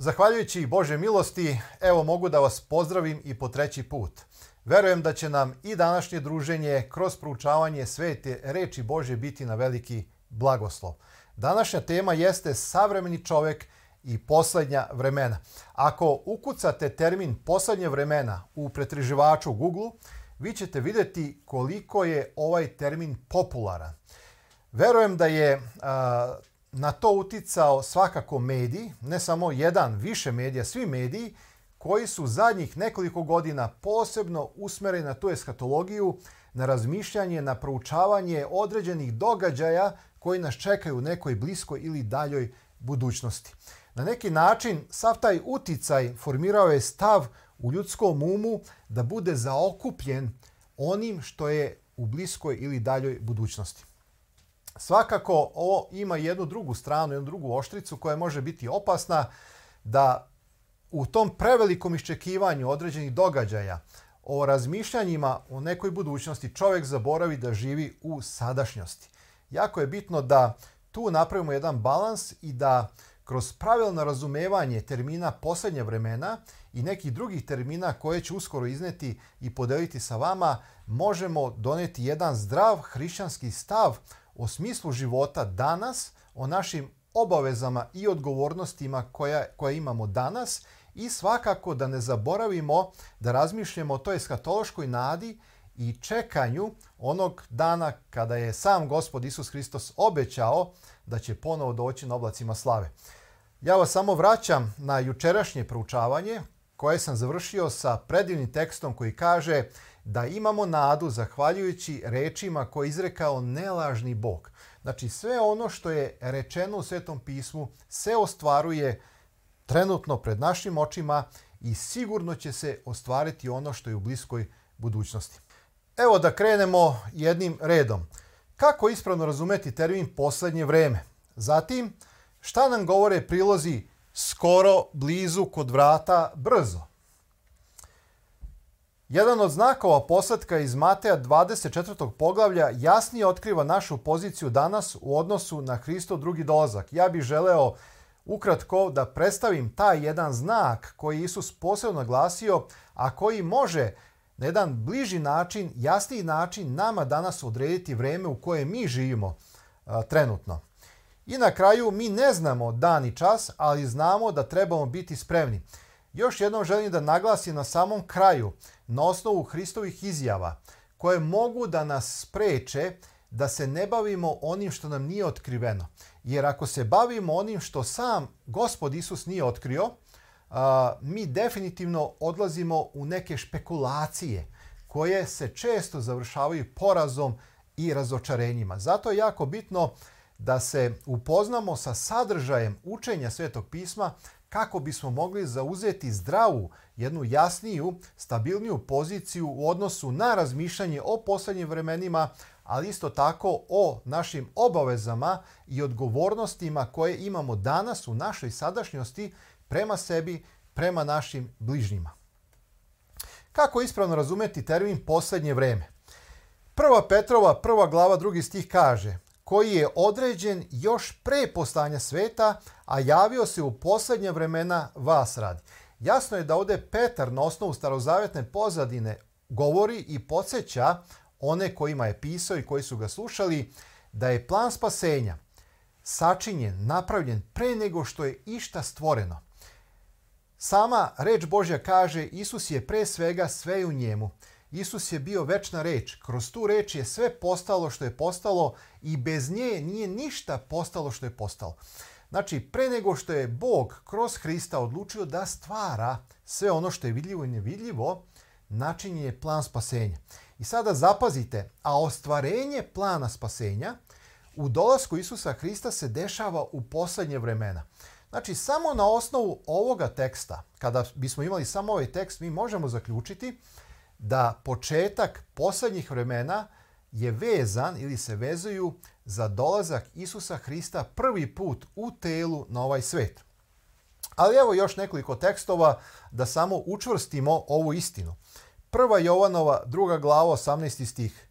Zahvaljujući Bože milosti, evo mogu da vas pozdravim i po treći put. Verujem da će nam i današnje druženje kroz proučavanje svete reči Bože biti na veliki blagoslov. Današnja tema jeste savremeni čovek i poslednja vremena. Ako ukucate termin poslednje vremena u pretraživaču Google, vi ćete videti koliko je ovaj termin popularan. Verujem da je na to uticao svakako mediji, ne samo jedan, više medija, svi mediji koji su zadnjih nekoliko godina posebno usmereni na tu eskatologiju, na razmišljanje, na proučavanje određenih događaja koji nas čekaju u nekoj bliskoj ili daljoj budućnosti. Na neki način sav taj uticaj formirao je stav u ljudskom umu da bude zaokupljen onim što je u bliskoj ili daljoj budućnosti. Svakako, ovo ima jednu drugu stranu, jednu drugu oštricu koja može biti opasna da u tom prevelikom iščekivanju određenih događaja o razmišljanjima o nekoj budućnosti čovjek zaboravi da živi u sadašnjosti. Jako je bitno da tu napravimo jedan balans i da kroz pravilno razumevanje termina posljednje vremena i nekih drugih termina koje ću uskoro izneti i podeliti sa vama, možemo doneti jedan zdrav hrišćanski stav o smislu života danas, o našim obavezama i odgovornostima koja, koje imamo danas i svakako da ne zaboravimo da razmišljamo o toj eskatološkoj nadi i čekanju onog dana kada je sam Gospod Isus Hristos obećao da će ponovo doći na oblacima slave. Ja vas samo vraćam na jučerašnje proučavanje koje sam završio sa predivnim tekstom koji kaže da imamo nadu zahvaljujući rečima koje je izrekao nelažni Bog. Znači sve ono što je rečeno u Svetom pismu se ostvaruje trenutno pred našim očima i sigurno će se ostvariti ono što je u bliskoj budućnosti. Evo da krenemo jednim redom. Kako ispravno razumeti termin poslednje vreme? Zatim, šta nam govore prilozi skoro, blizu, kod vrata, brzo? Jedan od znakova posadka iz Mateja 24. poglavlja jasnije otkriva našu poziciju danas u odnosu na Hristov drugi dolazak. Ja bih želeo ukratko da predstavim taj jedan znak koji Isus posebno naglasio, a koji može na jedan bliži način, jasniji način nama danas odrediti vreme u koje mi živimo a, trenutno. I na kraju mi ne znamo dan i čas, ali znamo da trebamo biti spremni. Još jednom želim da naglasim na samom kraju, na osnovu Hristovih izjava, koje mogu da nas spreče da se ne bavimo onim što nam nije otkriveno. Jer ako se bavimo onim što sam Gospod Isus nije otkrio, mi definitivno odlazimo u neke špekulacije koje se često završavaju porazom i razočarenjima. Zato je jako bitno da se upoznamo sa sadržajem učenja Svetog pisma kako bismo mogli zauzeti zdravu, jednu jasniju, stabilniju poziciju u odnosu na razmišljanje o poslednjim vremenima, ali isto tako o našim obavezama i odgovornostima koje imamo danas u našoj sadašnjosti prema sebi, prema našim bližnjima. Kako ispravno razumeti termin poslednje vreme? Prva Petrova, prva glava, drugi stih kaže koji je određen još pre postanja sveta, a javio se u poslednje vremena vas radi. Jasno je da ovde Petar na osnovu starozavetne pozadine govori i podsjeća one kojima je pisao i koji su ga slušali da je plan spasenja sačinjen, napravljen pre nego što je išta stvoreno. Sama reč Božja kaže Isus je pre svega sve u njemu. Isus je bio večna reč. Kroz tu reč je sve postalo što je postalo i bez nje nije ništa postalo što je postalo. Znači, pre nego što je Bog kroz Hrista odlučio da stvara sve ono što je vidljivo i nevidljivo, način je plan spasenja. I sada zapazite, a ostvarenje plana spasenja u dolasku Isusa Hrista se dešava u poslednje vremena. Znači, samo na osnovu ovoga teksta, kada bismo imali samo ovaj tekst, mi možemo zaključiti da početak poslednjih vremena je vezan ili se vezuju za dolazak Isusa Hrista prvi put u telu na ovaj svet. Ali evo još nekoliko tekstova da samo učvrstimo ovu istinu. Prva Jovanova, druga glava, 18. stih.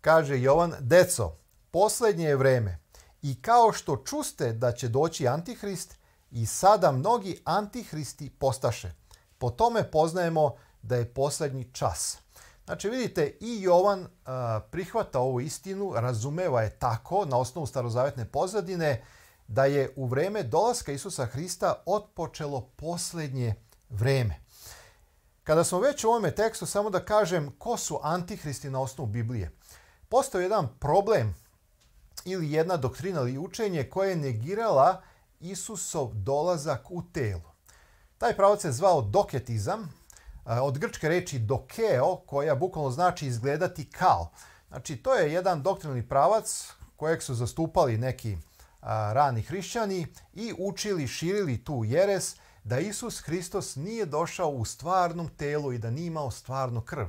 Kaže Jovan, deco, poslednje je vreme i kao što čuste da će doći Antihrist, i sada mnogi Antihristi postaše. Po tome poznajemo da je poslednji čas. Znači vidite i Jovan a, e, prihvata ovu istinu, razumeva je tako na osnovu starozavetne pozadine da je u vreme dolaska Isusa Hrista otpočelo poslednje vreme. Kada smo već u ovome tekstu, samo da kažem ko su antihristi na osnovu Biblije. Postao jedan problem ili jedna doktrina ili učenje koje je negirala Isusov dolazak u telo. Taj pravac se zvao doketizam, Eh, od grčke reči dokeo, koja bukvalno znači izgledati kao. Znači, to je jedan doktrinalni pravac kojeg su zastupali neki eh, rani hrišćani i učili, širili tu jeres da Isus Hristos nije došao u stvarnom telu i da nije imao stvarnu krv.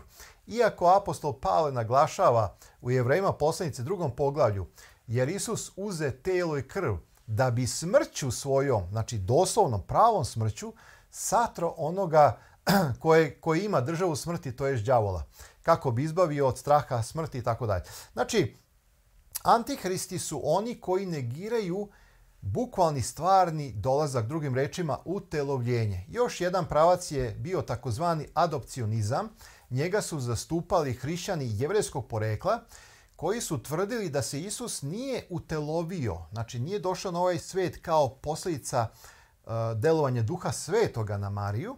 Iako apostol Pavle naglašava u Jevrejima poslanice drugom poglavlju, jer Isus uze telo i krv da bi smrću svojom, znači doslovnom pravom smrću, satro onoga koje, koje ima državu smrti, to je đavola, kako bi izbavio od straha smrti i tako dalje. Znači, antihristi su oni koji negiraju bukvalni stvarni dolazak drugim rečima utelovljenje. Još jedan pravac je bio takozvani adopcionizam. Njega su zastupali hrišćani jevrejskog porekla koji su tvrdili da se Isus nije utelovio, znači nije došao na ovaj svet kao posljedica uh, delovanja duha svetoga na Mariju,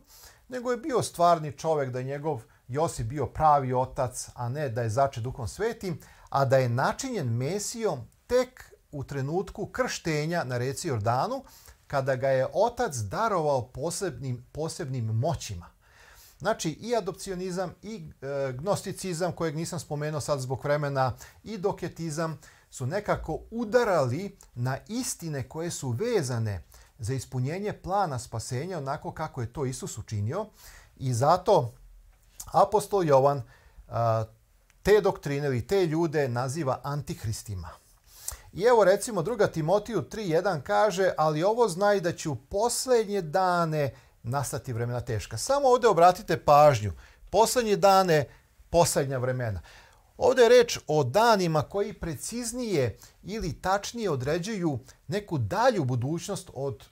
nego je bio stvarni čovjek, da je njegov Josip bio pravi otac, a ne da je začet duhom svetim, a da je načinjen Mesijom tek u trenutku krštenja na reci Jordanu, kada ga je otac darovao posebnim, posebnim moćima. Znači i adopcionizam i e, gnosticizam kojeg nisam spomenuo sad zbog vremena i doketizam su nekako udarali na istine koje su vezane za ispunjenje plana spasenja onako kako je to Isus učinio i zato apostol Jovan te doktrine ili te ljude naziva antihristima. I evo recimo druga Timotiju 3.1 kaže ali ovo znaj da će u poslednje dane nastati vremena teška. Samo ovde obratite pažnju. poslednje dane, poslednja vremena. Ovde je reč o danima koji preciznije ili tačnije određuju neku dalju budućnost od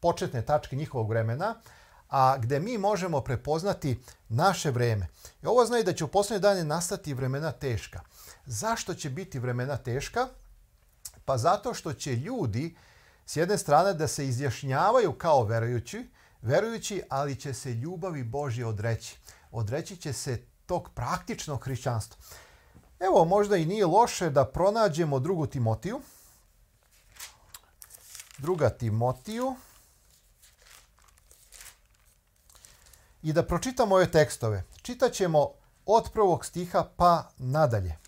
početne tačke njihovog vremena, a gde mi možemo prepoznati naše vreme. I ovo znaju da će u poslednje dane nastati vremena teška. Zašto će biti vremena teška? Pa zato što će ljudi s jedne strane da se izjašnjavaju kao verujući, verujući, ali će se ljubavi Božje odreći. Odreći će se tog praktičnog hrišćanstva. Evo, možda i nije loše da pronađemo drugu Timotiju. Druga Timotiju. I da pročitamo ove tekstove. Čitaćemo od prvog stiha pa nadalje.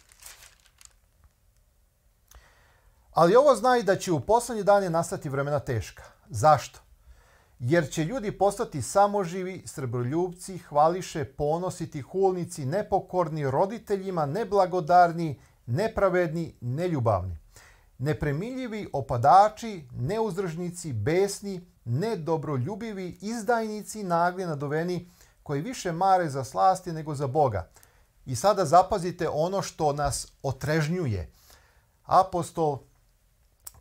Ali ovo znaj da će u poslednje dane nastati vremena teška. Zašto? jer će ljudi postati samoživi, srboljubci, hvališe, ponositi, hulnici, nepokorni roditeljima, neblagodarni, nepravedni, neljubavni. Nepremiljivi opadači, neuzdržnici, besni, nedobroljubivi, izdajnici, nagli, nadoveni, koji više mare za slasti nego za Boga. I sada zapazite ono što nas otrežnjuje. Apostol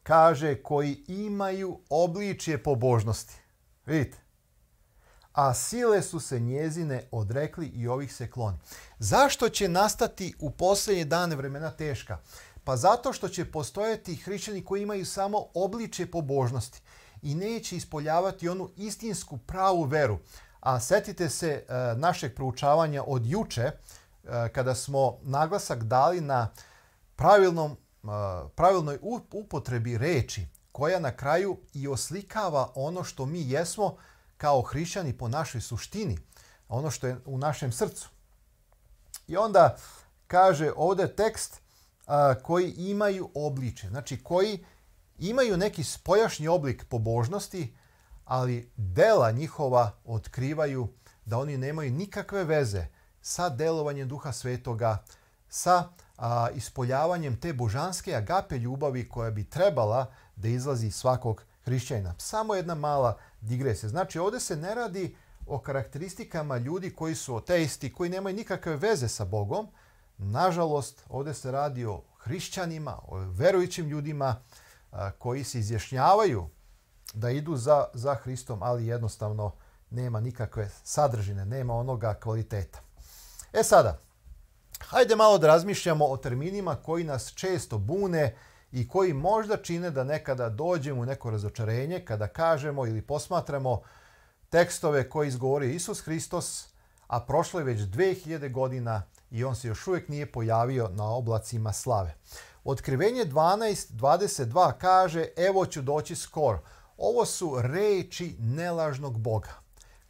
kaže koji imaju obličje pobožnosti. Vidite. A sile su se njezine odrekli i ovih se kloni. Zašto će nastati u posljednje dane vremena teška? Pa zato što će postojati hrišćani koji imaju samo obliče pobožnosti i neće ispoljavati onu istinsku pravu veru. A setite se e, našeg proučavanja od juče e, kada smo naglasak dali na pravilnom, e, pravilnoj upotrebi reči koja na kraju i oslikava ono što mi jesmo kao hrišćani po našoj suštini, ono što je u našem srcu. I onda kaže ovde tekst a, koji imaju obliče, znači koji imaju neki spojašnji oblik pobožnosti, ali dela njihova otkrivaju da oni nemaju nikakve veze sa delovanjem Duha Svetoga sa a, ispoljavanjem te božanske agape ljubavi koja bi trebala da izlazi svakog hrišćajna. Samo jedna mala digresija. Znači ovde se ne radi o karakteristikama ljudi koji su ateisti, koji nemaju nikakve veze sa Bogom. Nažalost, ovde se radi o hrišćanima, o verujućim ljudima a, koji se izjašnjavaju da idu za, za Hristom, ali jednostavno nema nikakve sadržine, nema onoga kvaliteta. E sada, Hajde malo da razmišljamo o terminima koji nas često bune i koji možda čine da nekada dođemo u neko razočarenje kada kažemo ili posmatramo tekstove koje izgovorio Isus Hristos, a prošlo je već 2000 godina i on se još uvijek nije pojavio na oblacima slave. Otkrivenje 12.22 kaže evo ću doći skor. Ovo su reči nelažnog Boga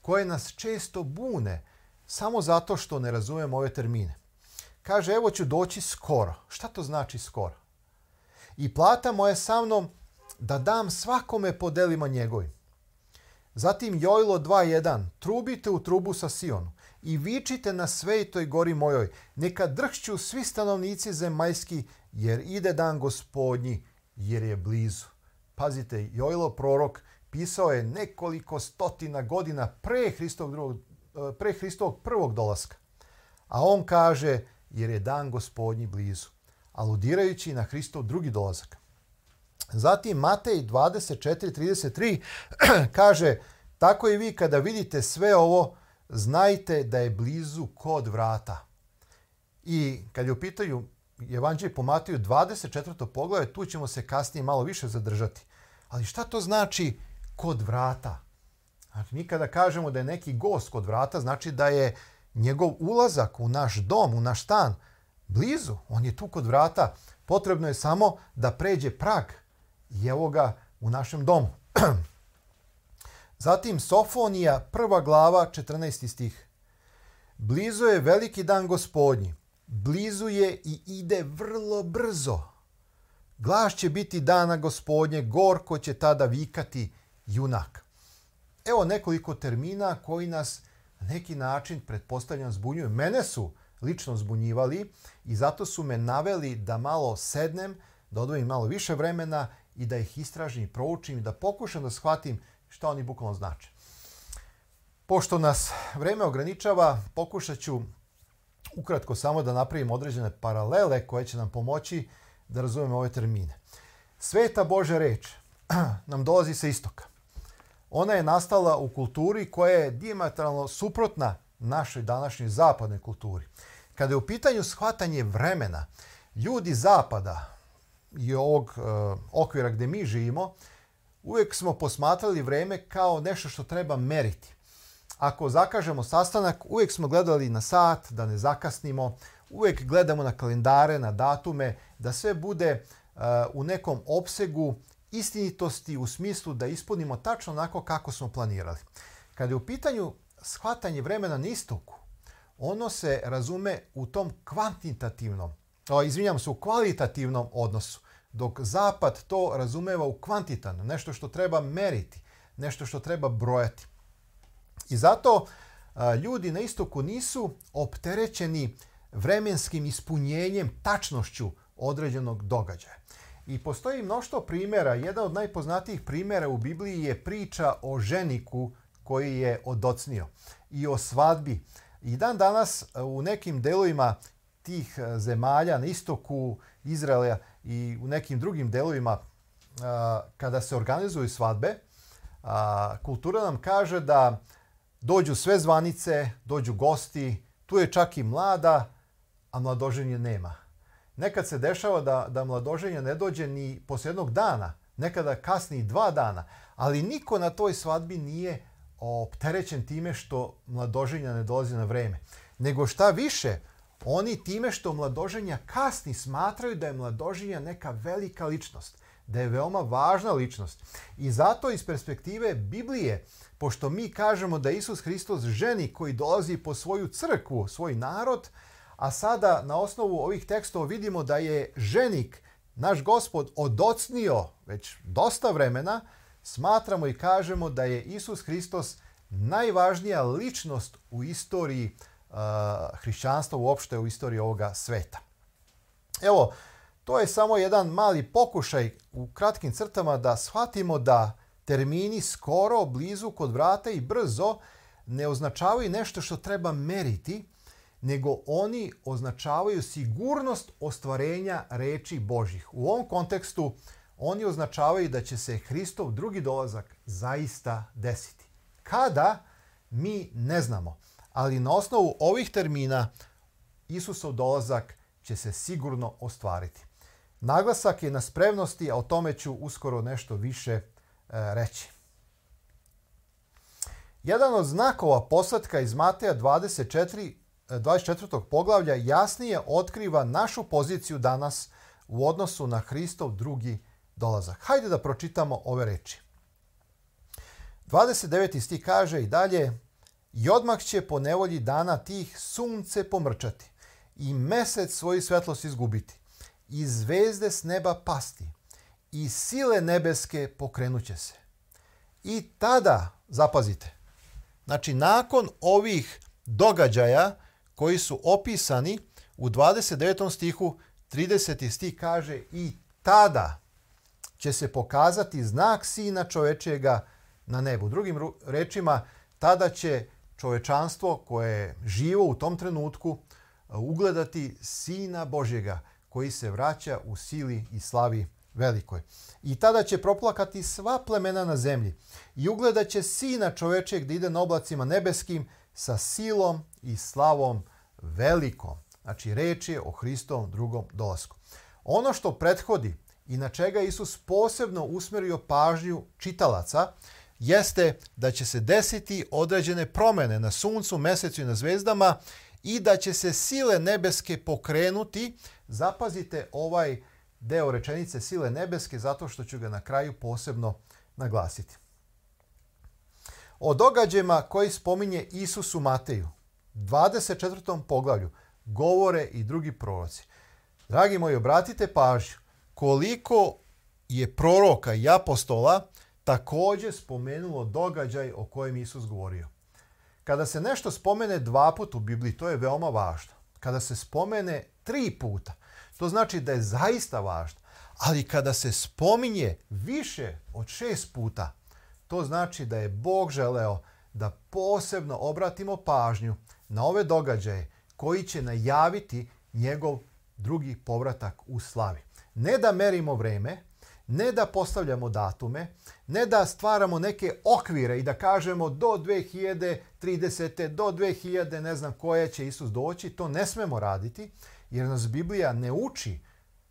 koje nas često bune samo zato što ne razumemo ove termine. Kaže, evo ću doći skoro. Šta to znači skoro? I plata moja sa mnom da dam svakome po delima njegovim. Zatim Jojlo 2.1. Trubite u trubu sa Sionu i vičite na svetoj gori mojoj. Neka drhću svi stanovnici zemajski jer ide dan gospodnji, jer je blizu. Pazite, Jojlo prorok pisao je nekoliko stotina godina pre Hristovog, drugog, pre Hristovog prvog dolaska. A on kaže, jer je dan gospodnji blizu, aludirajući na Hristov drugi dolazak. Zatim Matej 24.33 kaže, tako i vi kada vidite sve ovo, znajte da je blizu kod vrata. I kad je upitaju Evanđelje po Mateju 24. poglave, tu ćemo se kasnije malo više zadržati. Ali šta to znači kod vrata? Znači, mi kada kažemo da je neki gost kod vrata, znači da je njegov ulazak u naš dom, u naš stan, blizu, on je tu kod vrata. Potrebno je samo da pređe prag i evo ga u našem domu. Zatim Sofonija, prva glava, 14. stih. Blizu je veliki dan gospodnji, blizu je i ide vrlo brzo. Glas će biti dana gospodnje, gorko će tada vikati junak. Evo nekoliko termina koji nas na neki način, pretpostavljam, zbunjuju. Mene su lično zbunjivali i zato su me naveli da malo sednem, da odvojim malo više vremena i da ih istražim i proučim i da pokušam da shvatim šta oni bukvalno znače. Pošto nas vreme ograničava, pokušat ću ukratko samo da napravim određene paralele koje će nam pomoći da razumemo ove termine. Sveta Božja reč nam dolazi sa istoka. Ona je nastala u kulturi koja je diametralno suprotna našoj današnjoj zapadnoj kulturi. Kada je u pitanju shvatanje vremena, ljudi zapada i ovog e, okvira gde mi živimo, uvek smo posmatrali vreme kao nešto što treba meriti. Ako zakažemo sastanak, uvek smo gledali na sat, da ne zakasnimo, uvek gledamo na kalendare, na datume, da sve bude e, u nekom opsegu istinitosti u smislu da ispunimo tačno onako kako smo planirali. Kada je u pitanju shvatanje vremena na istoku, ono se razume u tom kvantitativnom, o, izvinjam se, u kvalitativnom odnosu, dok zapad to razumeva u kvantitan, nešto što treba meriti, nešto što treba brojati. I zato a, ljudi na istoku nisu opterećeni vremenskim ispunjenjem tačnošću određenog događaja. I postoji mnoštvo primjera. Jedan od najpoznatijih primjera u Bibliji je priča o ženiku koji je odocnio i o svadbi. I dan danas e, u nekim delovima tih e, zemalja na istoku Izraela i u nekim drugim delovima e, kada se organizuju svadbe, kultura nam kaže da dođu sve zvanice, dođu gosti, tu je čak i mlada, a mladoženje nema. Nekad se dešava da, da mladoženja ne dođe ni poslije jednog dana, nekada kasni dva dana, ali niko na toj svadbi nije opterećen time što mladoženja ne dolazi na vreme. Nego šta više, oni time što mladoženja kasni smatraju da je mladoženja neka velika ličnost, da je veoma važna ličnost. I zato iz perspektive Biblije, pošto mi kažemo da Isus Hristos ženi koji dolazi po svoju crkvu, svoj narod, a sada na osnovu ovih tekstova vidimo da je ženik, naš gospod, odocnio već dosta vremena, smatramo i kažemo da je Isus Hristos najvažnija ličnost u istoriji uh, hrišćanstva, uopšte u istoriji ovoga sveta. Evo, to je samo jedan mali pokušaj u kratkim crtama da shvatimo da termini skoro, blizu, kod vrata i brzo ne označavaju nešto što treba meriti, nego oni označavaju sigurnost ostvarenja reči Božih. U ovom kontekstu oni označavaju da će se Hristov drugi dolazak zaista desiti. Kada? Mi ne znamo. Ali na osnovu ovih termina Isusov dolazak će se sigurno ostvariti. Naglasak je na spremnosti, a o tome ću uskoro nešto više e, reći. Jedan od znakova posvetka iz Mateja 24 24. poglavlja jasnije otkriva našu poziciju danas u odnosu na Hristov drugi dolazak. Hajde da pročitamo ove reči. 29. stih kaže i dalje I odmah će po nevolji dana tih sunce pomrčati i mesec svoju svetlost izgubiti i zvezde s neba pasti i sile nebeske pokrenuće se. I tada, zapazite, znači nakon ovih događaja koji su opisani u 29. stihu, 30. stih kaže i tada će se pokazati znak sina čovečijega na nebu. Drugim rečima, tada će čovečanstvo koje je živo u tom trenutku e, ugledati sina Božjega koji se vraća u sili i slavi velikoj. I tada će proplakati sva plemena na zemlji i ugledaće sina čovečeg da ide na oblacima nebeskim sa silom i slavom velikom. Znači, reč je o Hristovom drugom dolasku. Ono što prethodi i na čega Isus posebno usmerio pažnju čitalaca jeste da će se desiti određene promene na suncu, mesecu i na zvezdama i da će se sile nebeske pokrenuti. Zapazite ovaj deo rečenice sile nebeske zato što ću ga na kraju posebno naglasiti o događajima koji spominje Isus u Mateju, 24. poglavlju, govore i drugi proroci. Dragi moji, obratite pažnju koliko je proroka i apostola takođe spomenulo događaj o kojem Isus govorio. Kada se nešto spomene dva puta u Bibliji, to je veoma važno. Kada se spomene tri puta, to znači da je zaista važno. Ali kada se spominje više od šest puta, To znači da je Bog želeo da posebno obratimo pažnju na ove događaje koji će najaviti njegov drugi povratak u slavi. Ne da merimo vreme, ne da postavljamo datume, ne da stvaramo neke okvire i da kažemo do 2030. do 2000 ne znam koje će Isus doći, to ne smemo raditi jer nas Biblija ne uči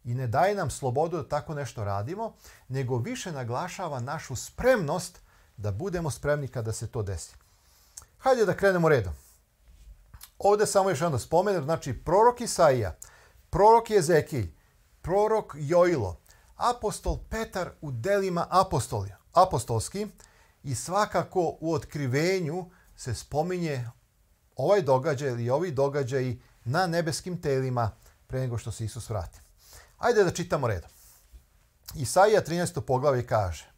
i ne daje nam slobodu da tako nešto radimo, nego više naglašava našu spremnost da budemo spremni kada se to desi. Hajde da krenemo redom. Ovde samo još jedan da spomener, znači prorok Isaija, prorok Jezekilj, prorok Joilo, apostol Petar u delima apostoli, apostolski i svakako u otkrivenju se spominje ovaj događaj ili ovi događaji na nebeskim telima pre nego što se Isus vrati. Hajde da čitamo redom. Isaija 13. poglavlje kaže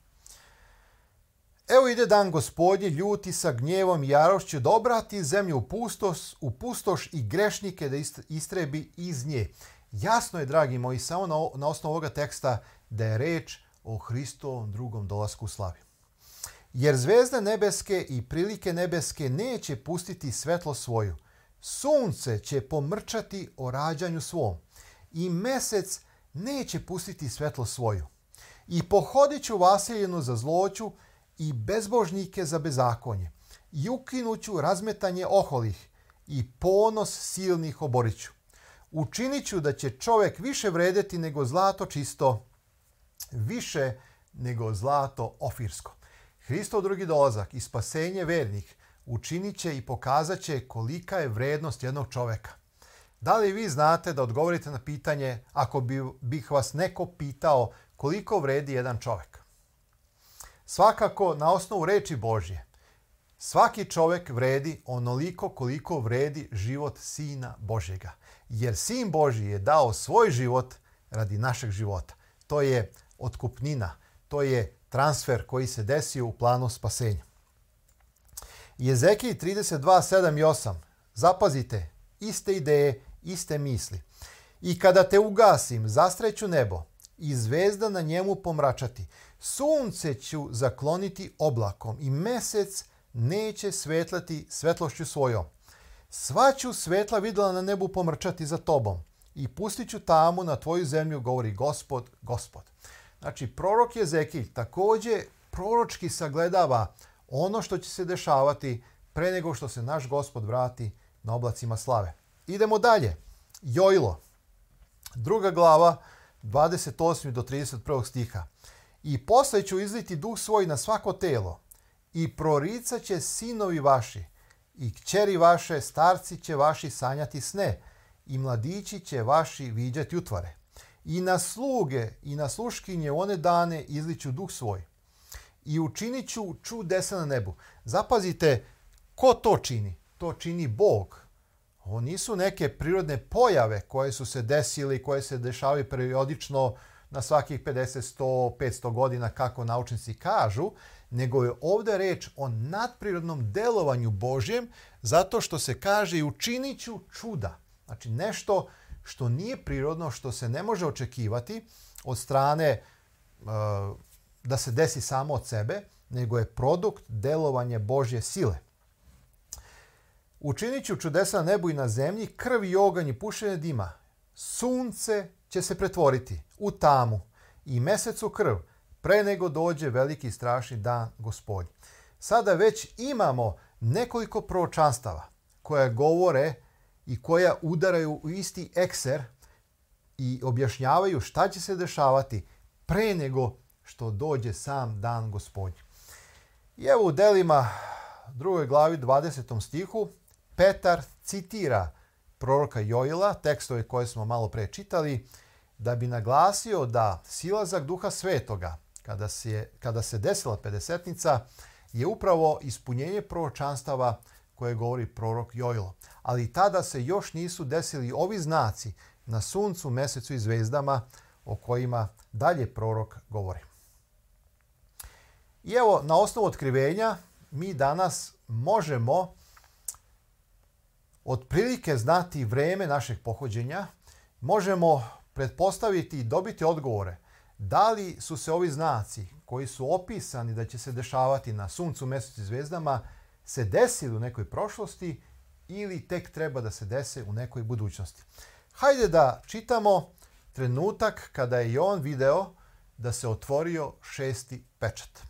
Evo ide dan gospodnji, ljuti sa gnjevom i jarošću da obrati zemlju u pustoš, u pustoš i grešnike da istrebi iz nje. Jasno je, dragi moji, samo na, na osnovu ovoga teksta da je reč o Hristovom drugom dolasku u slavi. Jer zvezde nebeske i prilike nebeske neće pustiti svetlo svoju. Sunce će pomrčati o rađanju svom i mesec neće pustiti svetlo svoju. I pohodit ću vaseljenu za zloću i bezbožnike za bezakonje i ukinuću razmetanje oholih i ponos silnih oboriću. Učiniću da će čovjek više vredeti nego zlato čisto, više nego zlato ofirsko. Hristov drugi dolazak i spasenje vernih učinit će i pokazat će kolika je vrednost jednog čoveka. Da li vi znate da odgovorite na pitanje ako bih vas neko pitao koliko vredi jedan čovjek? Svakako na osnovu reči Božje. Svaki čovek vredi onoliko koliko vredi život Sina Božjega. Jer Sin Božji je dao svoj život radi našeg života. To je otkupnina, to je transfer koji se desio u planu spasenja. Jezekij 32.7 i 8. Zapazite, iste ideje, iste misli. I kada te ugasim, zastreću nebo i zvezda na njemu pomračati – sunce ću zakloniti oblakom i mesec neće svetlati svetlošću svojom. Sva ću svetla videla na nebu pomrčati za tobom i pustit ću tamu na tvoju zemlju, govori gospod, gospod. Znači, prorok Jezekilj takođe proročki sagledava ono što će se dešavati pre nego što se naš gospod vrati na oblacima slave. Idemo dalje. Jojlo. Druga glava, 28. do 31. stiha. I posle ću izliti duh svoj na svako telo. I proricat će sinovi vaši. I kćeri vaše, starci će vaši sanjati sne. I mladići će vaši viđati utvare. I na sluge i na sluškinje one dane izliću duh svoj. I učinit ću čudesa na nebu. Zapazite, ko to čini? To čini Bog. Ovo nisu neke prirodne pojave koje su se desile koje se dešavaju periodično na svakih 50, 100, 500 godina kako naučnici kažu, nego je ovde reč o nadprirodnom delovanju Božjem zato što se kaže i učinit ću čuda. Znači nešto što nije prirodno, što se ne može očekivati od strane e, da se desi samo od sebe, nego je produkt delovanja Božje sile. Učinit ću čudesa na nebu i na zemlji, krv i oganj i pušenje dima. Sunce će se pretvoriti u tamu i mesec u krv pre nego dođe veliki strašni dan gospodnj. Sada već imamo nekoliko proročanstava koja govore i koja udaraju u isti ekser i objašnjavaju šta će se dešavati pre nego što dođe sam dan gospodnji. I evo u delima drugoj glavi 20. stihu Petar citira proroka Joila, tekstove koje smo malo pre čitali, da bi naglasio da silazak Duha Svetoga, kada se, kada se desila pedesetnica, je upravo ispunjenje proročanstava koje govori prorok Joilo. Ali tada se još nisu desili ovi znaci na suncu, mesecu i zvezdama o kojima dalje prorok govori. I evo, na osnovu otkrivenja mi danas možemo otprilike znati vreme našeg pohođenja, možemo pretpostaviti i dobiti odgovore da li su se ovi znaci koji su opisani da će se dešavati na suncu, mesecu i zvezdama se desili u nekoj prošlosti ili tek treba da se dese u nekoj budućnosti. Hajde da čitamo trenutak kada je i on video da se otvorio šesti pečat.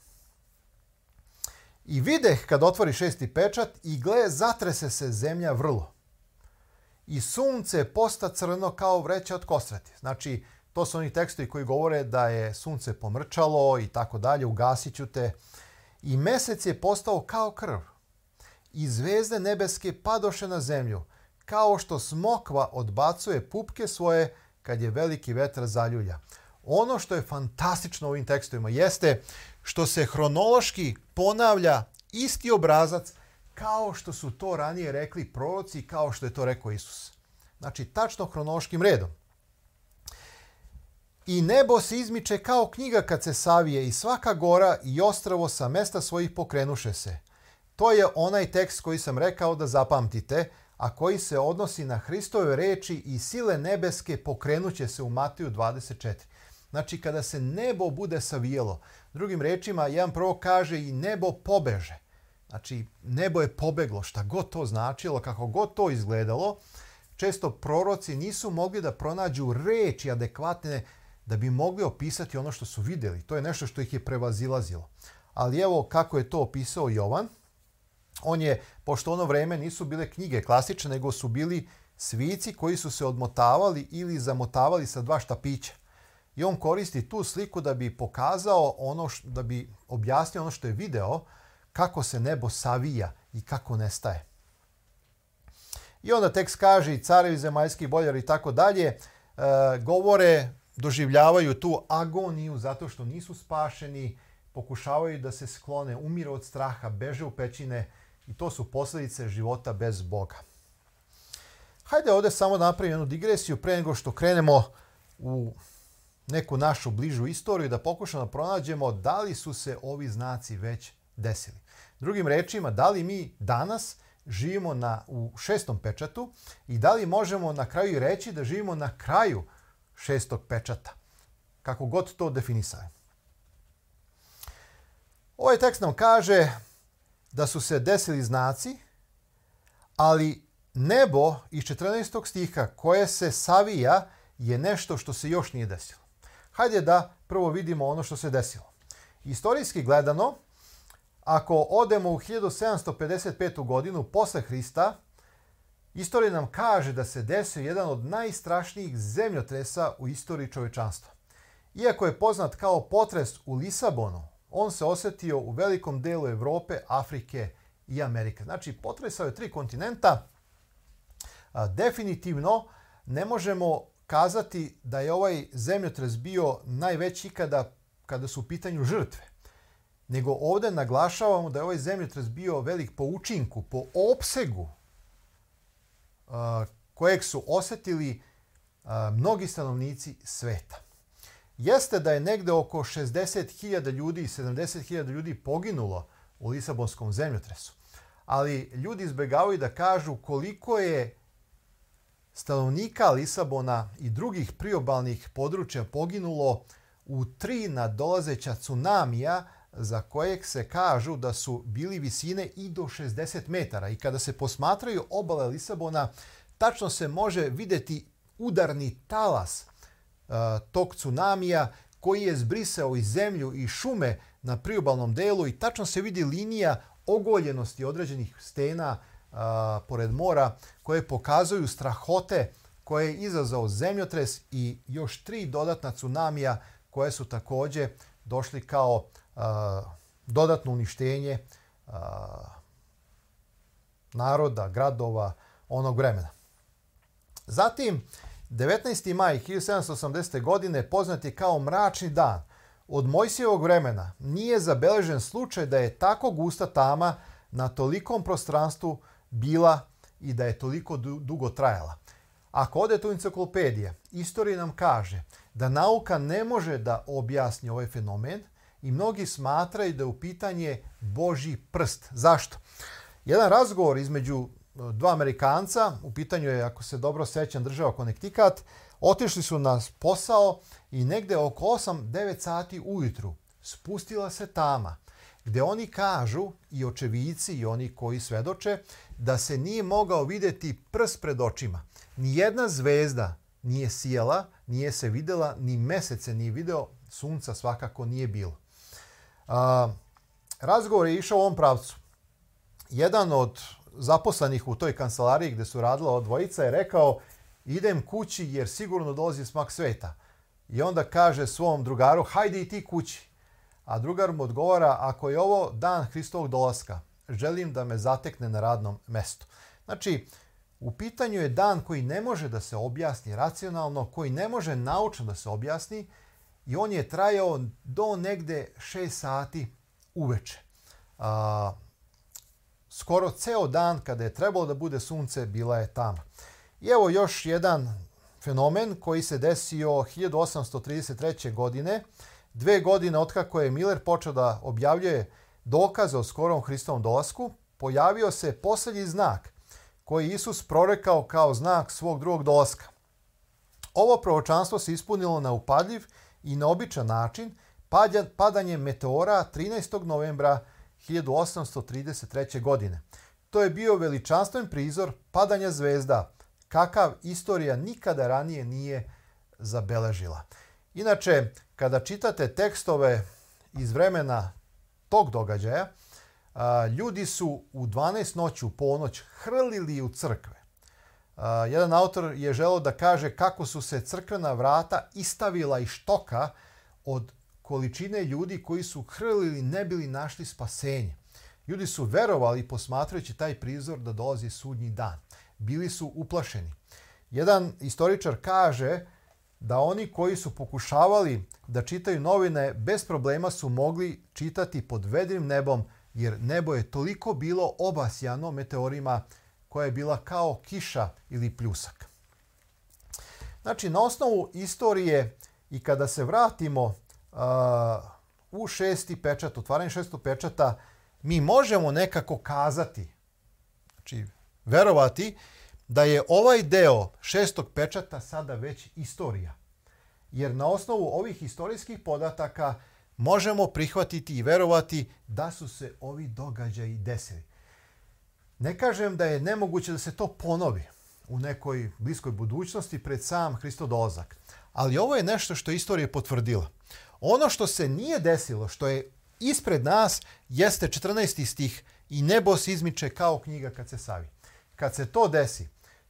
I videh kad otvori šesti pečat i gle zatrese se zemlja vrlo. I sunce posta crno kao vreća od kosreti. Znači, to su oni tekstovi koji govore da je sunce pomrčalo i tako dalje, ugasit ću te. I mesec je postao kao krv. I zvezde nebeske padoše na zemlju, kao što smokva odbacuje pupke svoje kad je veliki vetar zaljulja. Ono što je fantastično u ovim tekstovima jeste što se hronološki ponavlja isti obrazac kao što su to ranije rekli proroci, kao što je to rekao Isus. Znači, tačno hronološkim redom. I nebo se izmiče kao knjiga kad se savije i svaka gora i ostravo sa mesta svojih pokrenuše se. To je onaj tekst koji sam rekao da zapamtite, a koji se odnosi na Hristove reči i sile nebeske pokrenuće se u Mateju 24. Znači kada se nebo bude savijelo. Drugim rečima, jedan prvo kaže i nebo pobeže. Znači nebo je pobeglo, šta god to značilo, kako god to izgledalo. Često proroci nisu mogli da pronađu reči adekvatne da bi mogli opisati ono što su videli. To je nešto što ih je prevazilazilo. Ali evo kako je to opisao Jovan. On je, pošto ono vreme nisu bile knjige klasične, nego su bili svici koji su se odmotavali ili zamotavali sa dva štapića i on koristi tu sliku da bi pokazao ono što, da bi objasnio ono što je video kako se nebo savija i kako nestaje. I onda tekst kaže i carevi zemaljski boljari i tako dalje e, govore, doživljavaju tu agoniju zato što nisu spašeni, pokušavaju da se sklone, umiru od straha, beže u pećine i to su posledice života bez Boga. Hajde ovde samo da napravim jednu digresiju pre nego što krenemo u neku našu bližu istoriju da pokušamo da pronađemo da li su se ovi znaci već desili. Drugim rečima, da li mi danas živimo na, u šestom pečatu i da li možemo na kraju reći da živimo na kraju šestog pečata, kako god to definisali. Ovaj tekst nam kaže da su se desili znaci, ali nebo iz 14. stiha koje se savija je nešto što se još nije desilo. Hajde da prvo vidimo ono što se desilo. Istorijski gledano, ako odemo u 1755. godinu posle Hrista, istorija nam kaže da se desio jedan od najstrašnijih zemljotresa u istoriji čovečanstva. Iako je poznat kao potres u Lisabonu, on se osetio u velikom delu Evrope, Afrike i Amerike. Znači, potresao je tri kontinenta. Definitivno ne možemo kazati da je ovaj zemljotres bio najveći ikada kada su u pitanju žrtve, nego ovde naglašavamo da je ovaj zemljotres bio velik po učinku, po opsegu a, kojeg su osetili a, mnogi stanovnici sveta. Jeste da je negde oko 60.000 ljudi 70.000 ljudi poginulo u Lisabonskom zemljotresu, ali ljudi izbjegavaju da kažu koliko je stanovnika Lisabona i drugih priobalnih područja poginulo u tri nadolazeća tsunamija za kojeg se kažu da su bili visine i do 60 metara i kada se posmatraju obale Lisabona tačno se može videti udarni talas uh, tog tsunamija koji je zbrisao i zemlju i šume na priobalnom delu i tačno se vidi linija ogoljenosti određenih stena a, pored mora koje pokazuju strahote koje je izazvao zemljotres i još tri dodatna tsunamija koje su takođe došli kao a, dodatno uništenje a, naroda, gradova onog vremena. Zatim, 19. maj 1780. godine poznat je kao mračni dan. Od Mojsijevog vremena nije zabeležen slučaj da je tako gusta tama na tolikom prostranstvu bila i da je toliko dugo trajala. Ako odete u enciklopedije, istorija nam kaže da nauka ne može da objasni ovaj fenomen i mnogi smatraju da je u pitanje Boži prst. Zašto? Jedan razgovor između e, dva Amerikanca, u pitanju je, ako se dobro sećam, država Connecticut, otišli su na posao i negde oko 8-9 sati ujutru spustila se tama, gde oni kažu, i očevici i oni koji svedoče, da se nije mogao videti prs pred očima. Nijedna zvezda nije sijala, nije se videla, ni mesec se nije video, sunca svakako nije bilo. A, razgovor je išao u ovom pravcu. Jedan od zaposlenih u toj kancelariji gde su radila od dvojica je rekao idem kući jer sigurno dolazi smak sveta. I onda kaže svom drugaru hajde i ti kući. A drugar mu odgovara ako je ovo dan Hristovog dolaska, želim da me zatekne na radnom mestu. Znači, u pitanju je dan koji ne može da se objasni racionalno, koji ne može naučno da se objasni i on je trajao do negde 6 sati uveče. A, skoro ceo dan kada je trebalo da bude sunce, bila je tama. I evo još jedan fenomen koji se desio 1833. godine, dve godine otkako je Miller počeo da objavljuje dokaze o skorom Hristovom dolasku, pojavio se poslednji znak koji Isus prorekao kao znak svog drugog dolaska. Ovo proročanstvo se ispunilo na upadljiv i neobičan način padanjem meteora 13. novembra 1833. godine. To je bio veličanstven prizor padanja zvezda, kakav istorija nikada ranije nije zabeležila. Inače, kada čitate tekstove iz vremena tog događaja ljudi su u 12 noću, u ponoć hrlili u crkve. Jedan autor je želeo da kaže kako su se crkvena vrata istavila iz štoka od količine ljudi koji su hrlili ne bili našli spasenje. Ljudi su verovali posmatrajući taj prizor da dolazi sudnji dan. Bili su uplašeni. Jedan istoričar kaže da oni koji su pokušavali da čitaju novine bez problema su mogli čitati pod vedrim nebom jer nebo je toliko bilo obasjano meteorima koja je bila kao kiša ili pljusak. Znači, na osnovu istorije i kada se vratimo uh, u šesti pečat, otvaranje šestog pečata, mi možemo nekako kazati, znači verovati da je ovaj deo šestog pečata sada već istorija. Jer na osnovu ovih istorijskih podataka možemo prihvatiti i verovati da su se ovi događaji desili. Ne kažem da je nemoguće da se to ponovi u nekoj bliskoj budućnosti pred sam Hristo dolazak, ali ovo je nešto što istorija potvrdila. Ono što se nije desilo, što je ispred nas, jeste 14. stih i nebo se izmiče kao knjiga kad se savi. Kad se to desi,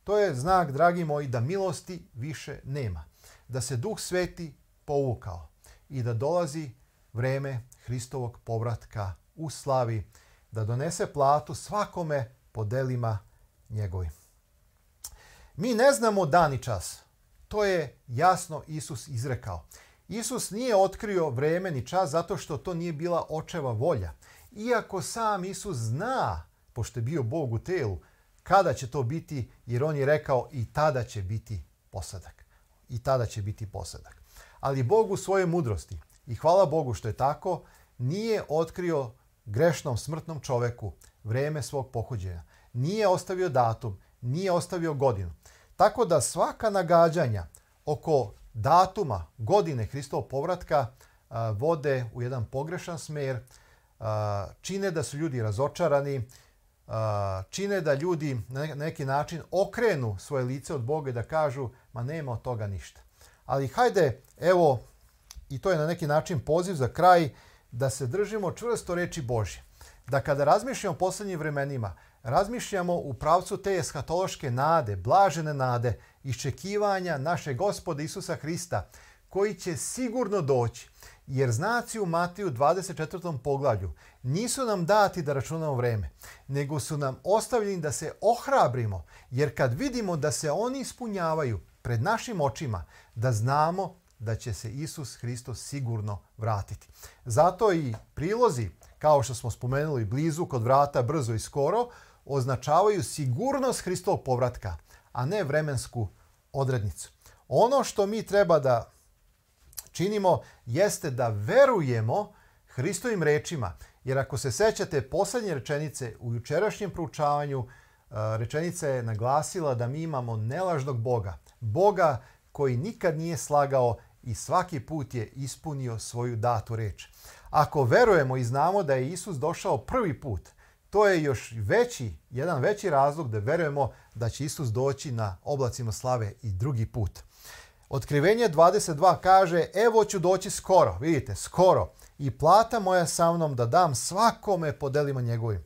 To je znak, dragi moji, da milosti više nema. Da se Duh Sveti povukao i da dolazi vreme Hristovog povratka u slavi, da donese platu svakome po delima njegovim. Mi ne znamo dan i čas. To je jasno Isus izrekao. Isus nije otkrio vreme ni čas zato što to nije bila očeva volja. Iako sam Isus zna, pošto je bio Bog u telu, kada će to biti, jer on je rekao i tada će biti posadak. I tada će biti posadak. Ali Bog u svojoj mudrosti, i hvala Bogu što je tako, nije otkrio grešnom smrtnom čoveku vreme svog pohođenja. Nije ostavio datum, nije ostavio godinu. Tako da svaka nagađanja oko datuma godine Hristov povratka vode u jedan pogrešan smer, čine da su ljudi razočarani, čine da ljudi na neki način okrenu svoje lice od Boga i da kažu ma nema od toga ništa. Ali hajde, evo, i to je na neki način poziv za kraj, da se držimo čvrsto reči Božje. Da kada razmišljamo o poslednjim vremenima, razmišljamo u pravcu te eshatološke nade, blažene nade, iščekivanja naše gospode Isusa Hrista, koji će sigurno doći Jer znaci u Matiju 24. poglavlju nisu nam dati da računamo vreme, nego su nam ostavljeni da se ohrabrimo, jer kad vidimo da se oni ispunjavaju pred našim očima, da znamo da će se Isus Hristos sigurno vratiti. Zato i prilozi, kao što smo spomenuli, blizu, kod vrata, brzo i skoro, označavaju sigurnost Hristovog povratka, a ne vremensku odrednicu. Ono što mi treba da činimo jeste da verujemo Hristovim rečima. Jer ako se sećate poslednje rečenice u jučerašnjem proučavanju, eh, rečenica je naglasila da mi imamo nelažnog Boga. Boga koji nikad nije slagao i svaki put je ispunio svoju datu reč. Ako verujemo i znamo da je Isus došao prvi put, to je još veći, jedan veći razlog da verujemo da će Isus doći na oblacima slave i drugi put. Otkrivenje 22 kaže, evo ću doći skoro, vidite, skoro. I plata moja sa mnom da dam svakome po delima njegovim.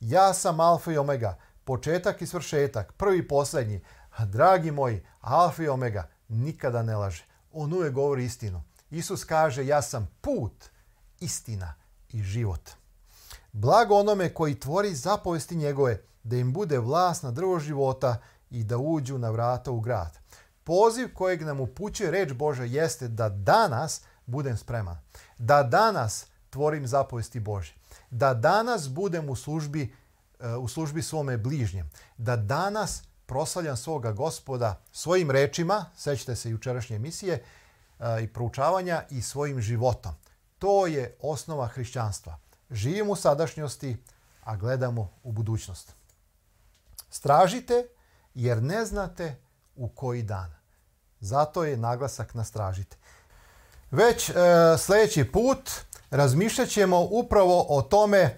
Ja sam alfa i omega, početak i svršetak, prvi i posljednji. Dragi moji, alfa i omega nikada ne laže. On uvek govori istinu. Isus kaže, ja sam put, istina i život. Blago onome koji tvori zapovesti njegove, da im bude vlast na drvo života i da uđu na vrata u grad. Poziv kojeg nam upućuje reč Boža jeste da danas budem spreman. Da danas tvorim zapovesti Bože. Da danas budem u službi, e, u službi svome bližnjem. Da danas prosavljam svoga gospoda svojim rečima, sećate se jučerašnje emisije, e, i proučavanja i svojim životom. To je osnova hrišćanstva. Živimo u sadašnjosti, a gledamo u budućnost. Stražite jer ne znate u koji dana. Zato je naglasak na stražite. Već e, sljedeći put razmišljat ćemo upravo o tome e,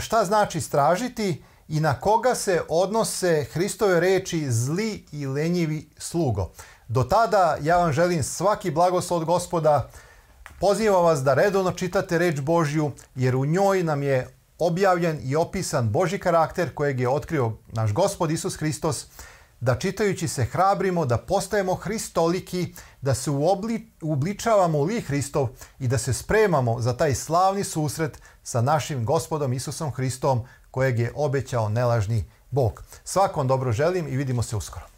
šta znači stražiti i na koga se odnose Hristove reči zli i lenjivi slugo. Do tada ja vam želim svaki blagoslov gospoda. Pozivam vas da redovno čitate reč Božju jer u njoj nam je objavljen i opisan Boži karakter kojeg je otkrio naš gospod Isus Hristos da čitajući se hrabrimo, da postajemo hristoliki, da se uobli, uobličavamo u li Hristov i da se spremamo za taj slavni susret sa našim gospodom Isusom Hristom kojeg je obećao nelažni Bog. Svakom dobro želim i vidimo se uskoro.